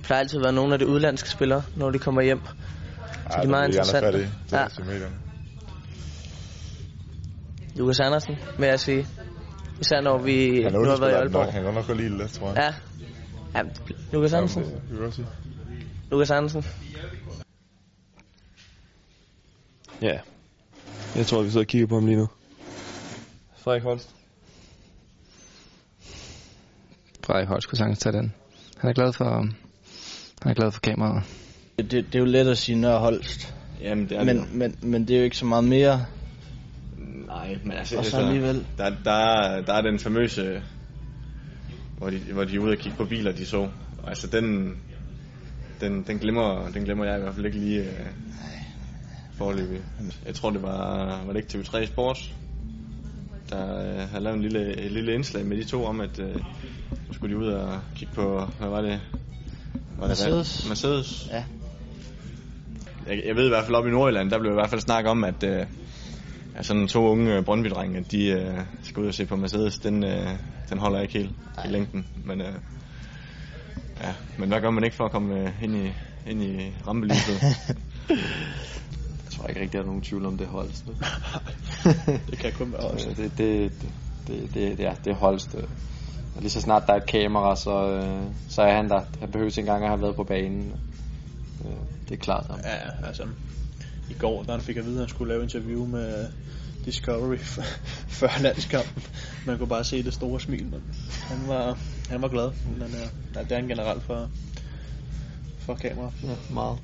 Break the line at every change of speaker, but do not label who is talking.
det plejer altid at være nogle af de udlandske spillere, når de kommer hjem. Så
Ja,
de er meget interessante.
fat i. Det
Ja.
er.
Lukas Andersen, vil jeg sige. Især når vi
Han
nu har været i Aalborg.
nok. Han kan nok godt lide det lidt, tror jeg.
Ja. ja Lukas Andersen.
Ja, det.
Lukas Andersen.
Ja. Jeg tror, vi sidder og kigger på ham lige nu. Frederik Holst.
Frederik Holst kunne sagtens tage den. Han er glad for, han er glad for kameraet.
Det, det, det er jo let at sige Nørre Holst.
Jamen, det er
Men,
det jo.
men, men det er jo ikke så meget mere.
Nej, men altså,
Og så
altså
alligevel.
der, der, er, der er den famøse, hvor de, hvor de er ude og kigge på biler, de så. Og altså, den, den, den, glemmer, den glemmer jeg i hvert fald ikke lige øh, forløbig. Jeg tror, det var, var det ikke TV3 Sports, der øh, havde lavet en lille, et lille indslag med de to om, at øh, skulle de ud og kigge på, hvad var det? Var det
Mercedes.
Mercedes.
Ja.
Jeg, jeg ved i hvert fald op i Nordjylland, der blev i hvert fald snak om, at øh, at sådan to unge Brøndby-drenge, de øh, skal ud og se på Mercedes, den, øh, den holder ikke helt i længden. Men, øh, ja, men hvad gør man ikke for at komme øh, ind i, ind i rampelyset?
Jeg tror ikke rigtig, der er nogen tvivl om det Holst.
det kan kun være
Så det, det, det, det, det, det, er, det er Holst. Øh. Og lige så snart der er et kamera, så, øh, så er han der. Han behøver ikke engang at have været på banen. Øh, Det er klart ham.
Ja, altså, i går, da han fik at vide, at han skulle lave interview med Discovery f- før landskampen. Man kunne bare se det store smil, men han var, han var glad. Men uh, det er han generelt for, for kamera.
Ja, meget.